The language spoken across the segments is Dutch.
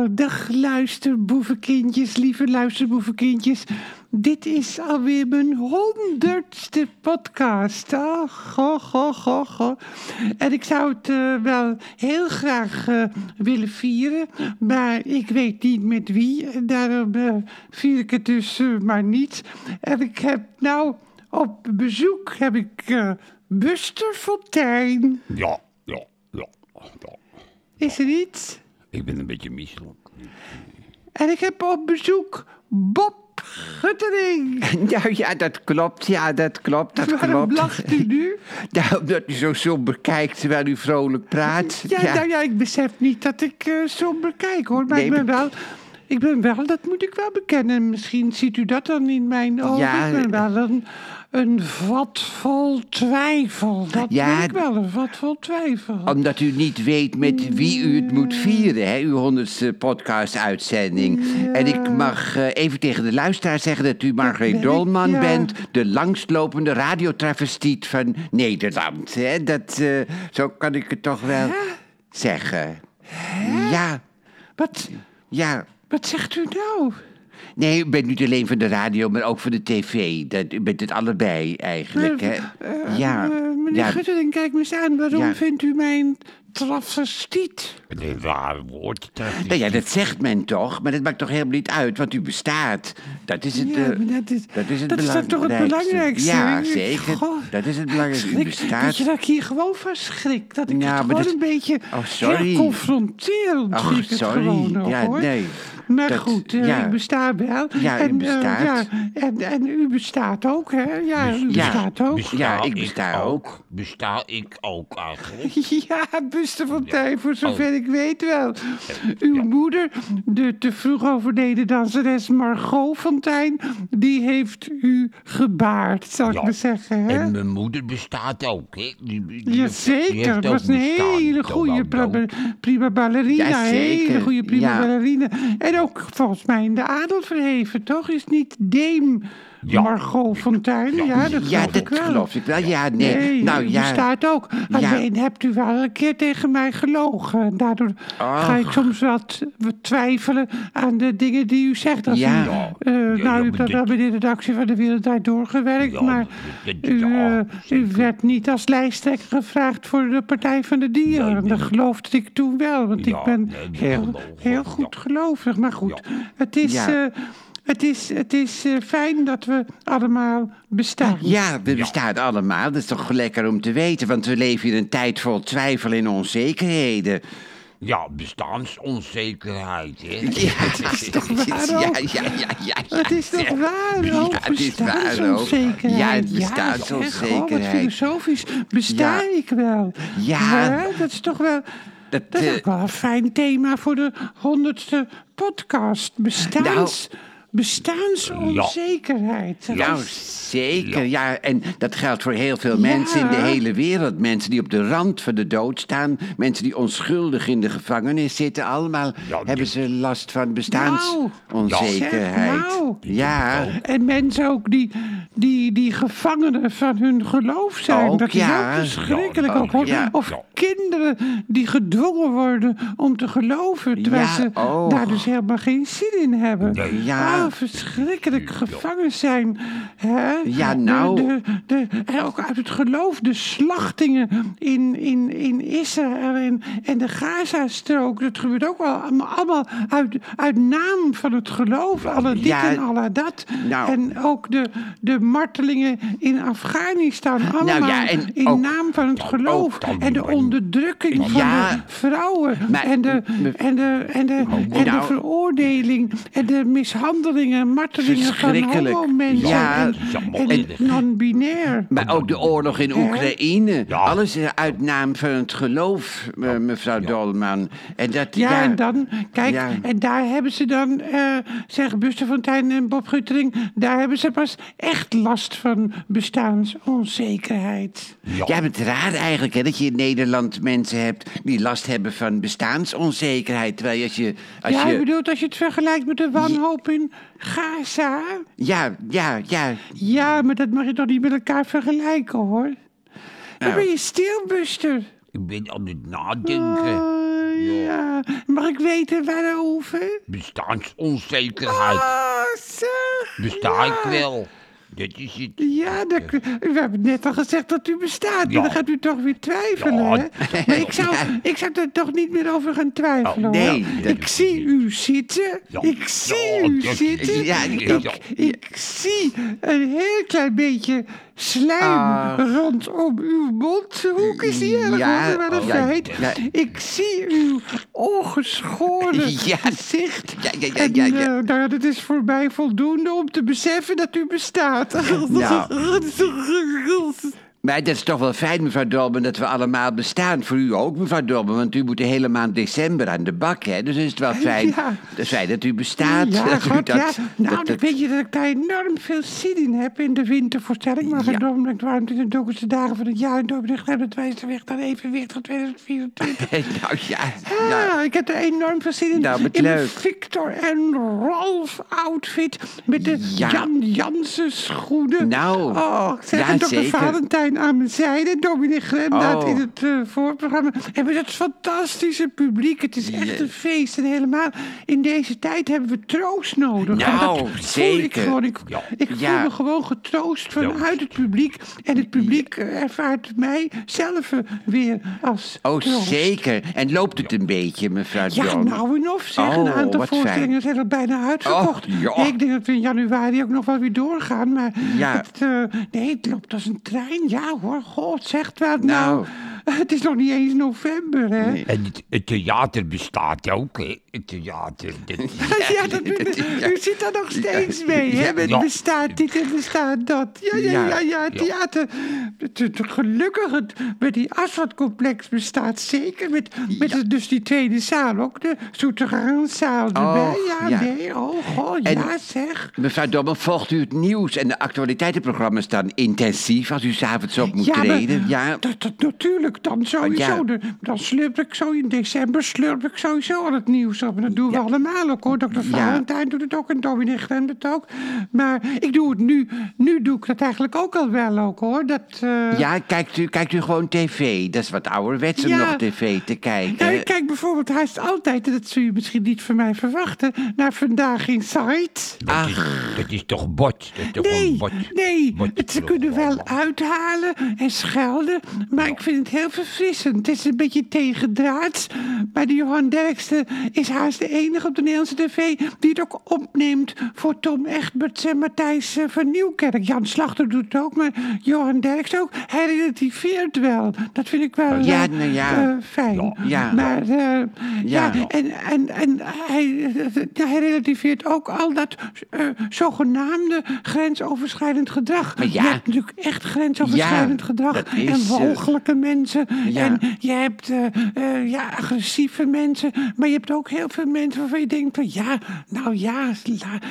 Oh, dag luisterboevenkindjes, lieve luisterboevenkindjes. Dit is alweer mijn honderdste podcast. Oh, goh, goh, goh, goh. En ik zou het eh, wel heel graag eh, willen vieren, maar ik weet niet met wie. Daarom eh, vier ik het dus maar niet. En ik heb nou op bezoek heb ik Buster Fontijn. Ja, ja, ja, ja. Is er iets? Ik ben een beetje misselijk. En ik heb op bezoek Bob Guttering. Nou ja, dat klopt. Ja, dat klopt. Dat Waarom klopt. lacht u nu? Nou, omdat u zo somber kijkt terwijl u vrolijk praat. Ja, nou ja, ik besef niet dat ik eh somber kijk hoor. Maar Nee, ik ben wel... Ik ben wel, dat moet ik wel bekennen. Misschien ziet u dat dan in mijn ogen. Ja, ik ben wel een, een vat vol twijfel. Dat Ja, ben ik wel, een vat vol twijfel. Omdat u niet weet met wie u het moet vieren, hè? uw honderdste podcast-uitzending. En ik mag eh, even tegen de luisteraar zeggen dat u Margreet ben ik, Dolman ja. bent, de langstlopende radiotravestiet van Nederland. Hè? Dat, eh, zo kan ik het toch wel zeggen. Ja, Wat, ja. wat zegt u nou? Nee, u bent niet alleen van de radio, maar ook van de tv. Dat, u bent het allebei eigenlijk, hè? Eh, Ja, eh, meneer ja. Guttering, kijk me eens aan. Waarom Ja. vindt u mijn travestiet? Een raar woord. Nou ja, dat zegt men toch, maar dat maakt toch helemaal niet uit, want u bestaat. Dat is het, Ja, eh, dat is, dat is het dat is dan toch het belangrijkste. Ja, zeker. Goh, Dat is het belangrijkste. U bestaat. Weet je dat ik hier gewoon van schrik? Dat ik Ja, het gewoon dat- een beetje Oh, sorry. confronterend het sorry. gewoon Ja, hoor. nee. Maar Dat- goed, eh, ja. ik besta wel. Ja, u en, eh, bestaat. ja, en, en u bestaat ook, hè? Ja, u Ja. bestaat ook. Besta Ja, ik besta ook. Besta ik ook eigenlijk? Ja, Buster van voor zover Oh. ik weet wel. Uw moeder, de te vroeg overleden danseres Margot Fontijn, die heeft u gebaard, zal ik maar zeggen. Hè? En mijn moeder bestaat ook, hè? Die, die- die Jazeker, het was een bestaan, hele goede prima, ballerina. Ja, zeker. hele goede prima Ja. ballerina. En ook volgens mij in de adel verheven, toch? Is niet Dame Ja. Margot Fontijn? Ja, dat ja, geloof dat ik wel. geloof ik wel. Ja, nee. Nee, nou u ja. bestaat ook. Alleen hebt u wel een keer tegen mij gelogen. En Daardoor ga ik soms wat, twijfelen aan de dingen die u zegt. Ja. u, Ja. eh, Ja, nou, ja, u hebt dat dit- wel bij de redactie van de Wereldtijd doorgewerkt. Ja, maar u, ja, eh, u werd niet als lijsttrekker gevraagd voor de Partij van de Dieren. Nee, En nee. dat geloofde ik toen wel. Want Ja, ik ben dat heel, heel ja. goed gelovig. Maar goed, Ja. het is... Ja. Het is, het is eh, fijn dat we allemaal bestaan. Ja, we bestaan allemaal. Dat is toch lekker om te weten, want we leven in een tijd vol twijfel en onzekerheden. Ja, bestaansonzekerheid, hè? Ja, dat is toch waar Ja, ook? ja, ja, ja. ja. Het is toch waar Ja, ook? het is waar ook. Bestaansonzekerheid. Ja, het oh, wat filosofisch besta Ja. ik wel. Ja. Hè, dat is toch wel... Dat, Dat is eh, ook wel een fijn thema voor de honderdste podcast. Bestaans, bestaansonzekerheid. Nou, zeker. Ja. en dat geldt voor heel veel mensen in de hele wereld. Mensen die op de rand van de dood staan. Mensen die onschuldig in de gevangenis zitten. Allemaal Ja, hebben ze last van Nou, bestaansonzekerheid. zeg nou. Ja, En mensen ook die, die, die gevangenen van hun geloof zijn. Ook, dat is ja. ook verschrikkelijk. Ja, ook, hoor. ja. Of Ja. Kinderen die gedwongen worden om te geloven. Terwijl Ja, ze oh. daar dus helemaal geen zin in hebben. Nee. Ja. Oh, verschrikkelijk gevangen zijn. Hè? Ja, nou. De, ook uit het geloof, de slachtingen in, in, in Israël en, en de Gaza-strook. Dat gebeurt ook wel allemaal, allemaal uit, uit naam van het geloof. Alle dit Ja. en alle dat. Nou. En ook de, de martelingen in Afghanistan. Allemaal Nou ja, en in ook- naam van het geloof. En de bij- onderdrukking van Ja. de vrouwen. Maar- en, de, en, de, en, de, en de Nou. veroordeling. En de mishandelingen en martelingen van Verschrikkelijk. homo-mensen. Ja. En, Ja, en non-binair. Maar ook de oorlog in Oekraïne. Ja. Alles eh, uit naam van het geloof, me- mevrouw Dolman. En dat, Ja, en dan, kijk, Ja. en daar hebben ze dan, eh zeggen Buster Fontijn en Bob Guttering, daar hebben ze pas echt last van bestaansonzekerheid. Ja. Ja, maar het raar eigenlijk hè, dat je in Nederland mensen hebt die last hebben van bestaansonzekerheid. Terwijl je als je. Als ja, je bedoelt als je het vergelijkt met de wanhoop in Gaza. ja, ja, ja. Ja, maar dat mag je toch niet met elkaar vergelijken, hoor. Dan Nou. ben je stil, Buster. Ik ben aan het nadenken. Oh, Ja, mag ik weten waarover? Bestaansonzekerheid. Oh, zeg. Besta ja. ik wel? Dat is het. Ja, dat, we hebben net al gezegd dat u bestaat. Ja. En dan gaat u toch weer twijfelen, Ja. hè? Maar ik zou, ik zou er toch niet meer over gaan twijfelen, Oh, nee, dat- Ik zie u zitten. Ja. Ik zie u zitten. Ik zie een heel klein beetje slijm Ah. rondom uw mondhoek. Is die erg, Ja, een oh, ja, feit. ja. Ik zie uw ongeschoren gezicht. Ja, ja, ja, En, ja, ja. eh, nou dat is voor mij voldoende om te beseffen dat u bestaat. Maar dat is toch wel fijn, mevrouw Dolman, dat we allemaal bestaan. Voor u ook, mevrouw Dolman, want u moet de hele maand december aan de bak, hè? Dus is het wel fijn, Ja. fijn dat u bestaat. Ja, dat u dat- ja. Nou, dat- dan weet je dat ik daar enorm veel zin in heb in de wintervoorstelling. Maar Ja. enorm het warmt in de donkerste dagen van het jaar. En Dordrecht hebben het wijst de weg naar evenwicht van 2024. nou ja, Ja, nou, ik heb er enorm veel zin in. Nou, in leuk. Victor en Rolf outfit. Met de Ja. Jan Jansen schoenen. Nou, Oh, ik zeg ja, en Dr. zeker. Aan mijn zijde. Dominic Grendaat Oh. in het eh, voorprogramma. En met dat fantastische publiek. Het is echt Ja. een feest. En helemaal in deze tijd hebben we troost nodig. Nou, dat voel Ik, zeker. gewoon, ik, Ja. ik voel Ja. me gewoon getroost vanuit Ja. het publiek. En het publiek eh, ervaart mij zelf eh, weer als oh troost. zeker. En loopt het een beetje, mevrouw Ja, Dolman? nou en of zeg. een Oh, aantal voorstellingen zijn al bijna uitverkocht. Oh, ja. Nee, ik denk dat we in januari ook nog wel weer doorgaan. Maar Ja. het, nee, het loopt als een trein. Ja hoor, god, zegt wel nou. Het is nog niet eens november, hè? Nee. En het, het theater bestaat ook, hè? Het theater. Dat, Ja, dat, u, u zit daar nog steeds mee, hè? Ja. bestaat dit en bestaat dat. Ja, ja, ja, Ja. ja, het theater. Het- het- gelukkig, het, met die asfaltcomplex bestaat zeker. Met, met dus die tweede zaal ook, de Soeteraanszaal erbij. ja, ja. nee, oh, god, En- ja, zeg. Mevrouw Dolman, volgt u het nieuws en de actualiteitenprogramma's dan intensief als u s'avonds op moet Ja, maar- treden? Ja, Dat, dat, natuurlijk, dan sowieso. ja. De- Dan slurp ik zo in december, slurp ik sowieso al het nieuws op. En dat doen we allemaal ook hoor. Dr. Valentijn doet het ook en Dominic Grem het ook. Maar ik doe het nu. Nu doe ik dat eigenlijk ook al wel ook hoor. Dat, eh, ja kijkt, u, kijkt u gewoon tv? Dat is wat ouderwets om Ja. nog tv te kijken. Nou, ik kijk bijvoorbeeld haast altijd, en dat zul je misschien niet van mij verwachten, naar Vandaag in Sight. dat, is, dat is toch bot? Dat is toch Nee, een bot? nee, bot- het, ze kunnen wel uithalen en schelden, maar ik vind het heel verfrissend. Het is een beetje tegendraads, maar die Johan Derksen is haast de enige op de Nederlandse tv die het ook opneemt voor Tom Egberts en Matthijs eh, van Nieuwkerk. Jan Slachter doet het ook, maar Johan Derksen ook. Hij relativeert wel. Dat vind ik wel Ja, eh, nou ja. eh, fijn. Ja. Maar eh, ja. Ja. en, en, en hij, hij relativeert ook al dat eh, zogenaamde grensoverschrijdend gedrag. Maar ja. Je hebt natuurlijk echt grensoverschrijdend Ja, gedrag. en walgelijke mensen. Ja. En je hebt eh, eh, ja, agressieve mensen. Maar je hebt ook heel veel mensen waarvan je denkt van ja, nou ja,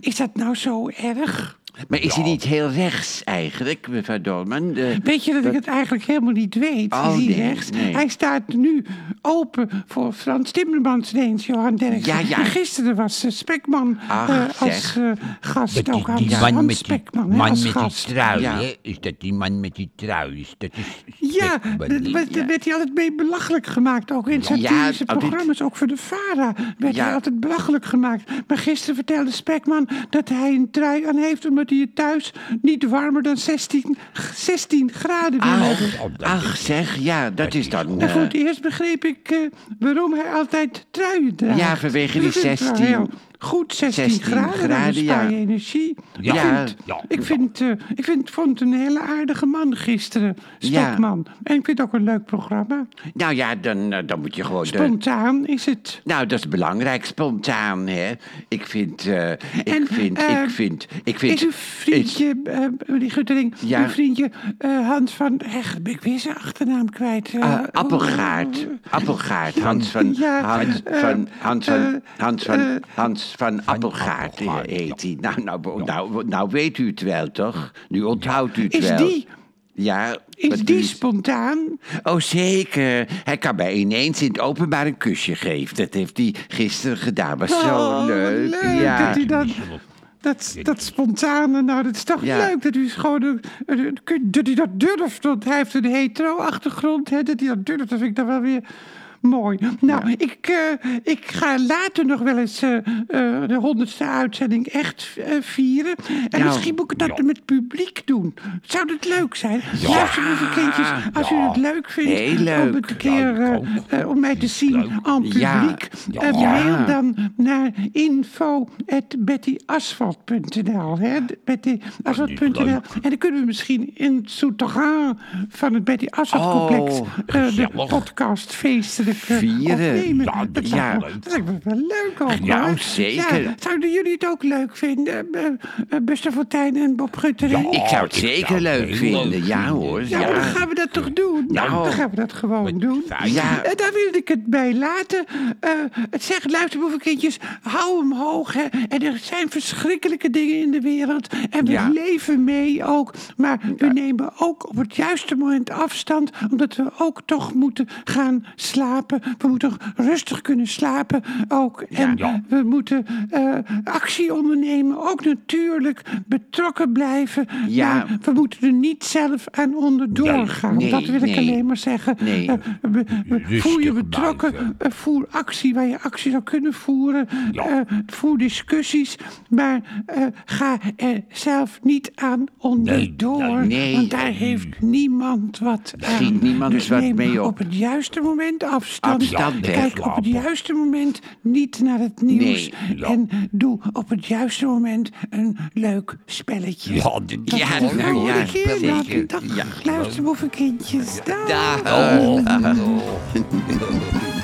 is dat nou zo erg? Maar is hij niet heel rechts eigenlijk, mevrouw Dolman? De- Weet je dat ik het eigenlijk helemaal niet weet? Oh, is hij nee, rechts? nee. Hij staat nu open voor Frans Timmermans ineens, Johan Derksen. Ja, ja. En gisteren was Spekman Ach, eh, als eh, gast Dat ook aan die Hans man met die, Spekman hè, man als met die trui, Ja. hè? Is dat die man met die trui? Is dat is Ja, daar werd, hij altijd mee belachelijk gemaakt. Ook in satirische programma's, ook voor de VARA werd Ja. hij altijd belachelijk gemaakt. Maar gisteren vertelde Spekman dat hij een trui aan heeft... omdat hij het thuis niet warmer dan 16, 16 graden wil hebben. Ach, Oh, ach, zeg, ja, dat is dan... En voor eh, het eerst begreep ik eh, waarom hij altijd truien draagt. Ja, vanwege die Dat vind ik wel 16. Goed, 16, 16 graden, dan graden, bespaar ja. je energie. Ja. Ik, vind, Ja. ik, vind, eh, ik vind, vond het een hele aardige man gisteren, Ja. Spekman. En ik vind het ook een leuk programma. nou ja, dan, eh, dan moet je gewoon... de- Spontaan is het. nou, dat is belangrijk, spontaan, hè. Ik vind, eh, ik En, vind, ik vind, ik vind... Is uw vriendje, eh meneer Guttering, Ja. uw vriendje eh, Hans van... Echt, ben ik weer zijn achternaam kwijt. eh, Eh, appelgaard, appelgaard, Hans van, Ja, Hans van, Hans van, Hans van, eh, Hans van Appelgaard Appelgaard, heet hij. Nou, nou, nou, nou weet u het wel, toch? Nu onthoudt u het Is wel. die- Ja. Is die spontaan? Oh, zeker. Hij kan mij ineens in het openbaar een kusje geven. Dat heeft hij gisteren gedaan. Was zo Oh, leuk. leuk ja. dat hij dat... Dat, dat spontane, nou, dat is toch Ja. leuk dat u gewoon dat hij dat durft. Want hij heeft een hetero-achtergrond, hè, dat hij dat durft. Dat vind ik dan wel weer Mooi. Nou, ik, eh, ik ga later nog wel eens eh, eh, de honderdste uitzending echt vieren. En Ja. misschien moet ik dat Ja. met publiek doen. Zou dat leuk zijn? Luister, lieve kindjes, als u Ja. het leuk vindt om het een keer Ja, om mij te zien Leuk. aan Ja. publiek, Ja. Ja. mail dan naar bettyasphalt.nl. leuk. En dan kunnen we misschien in het souterrain van het Betty Asphalt complex Oh, de gezellig. Eh, Vieren. opnemen. Ja, dat, ja. lijkt dat wel leuk ook. Ja, hoor. zeker. Ja, zouden jullie het ook leuk vinden? Uh, Buster Fontijn en Bob Gutter? Ja. Ik zou het ik zeker leuk vinden. leuk Ja hoor. Ja, dan gaan we dat toch doen? Nou. dan gaan we dat gewoon doen. Ja. Daar wilde ik het bij laten. Eh, het zegt, luister boevenkindjes, hou hem hoog. Hè. En er zijn verschrikkelijke dingen in de wereld. En we Ja. leven mee ook. Maar we nemen ook op het juiste moment afstand. Omdat we ook toch moeten gaan slapen. We moeten rustig kunnen slapen ook. En Ja. we moeten eh, actie ondernemen. Ook natuurlijk betrokken blijven. Ja. Maar we moeten er niet zelf aan onderdoor Nee, gaan. nee, dat wil ik alleen maar zeggen. Be- voer je betrokken, blijven. eh, voer actie waar je actie zou kunnen voeren. Ja. Voer discussies, maar ga er zelf niet aan onderdoor. nee. Want daar heeft niemand wat aan. Niemand dus wat neem mee op. op het juiste moment afstand. Afstand. Kijk op het juiste moment niet naar het nieuws. Nee. En doe op het juiste moment een leuk spelletje. Ja, Dat Ja, is nou ja, keer. zeker. Dag, Ja. luisterboevenkindjes. Dag. Dag. Oh.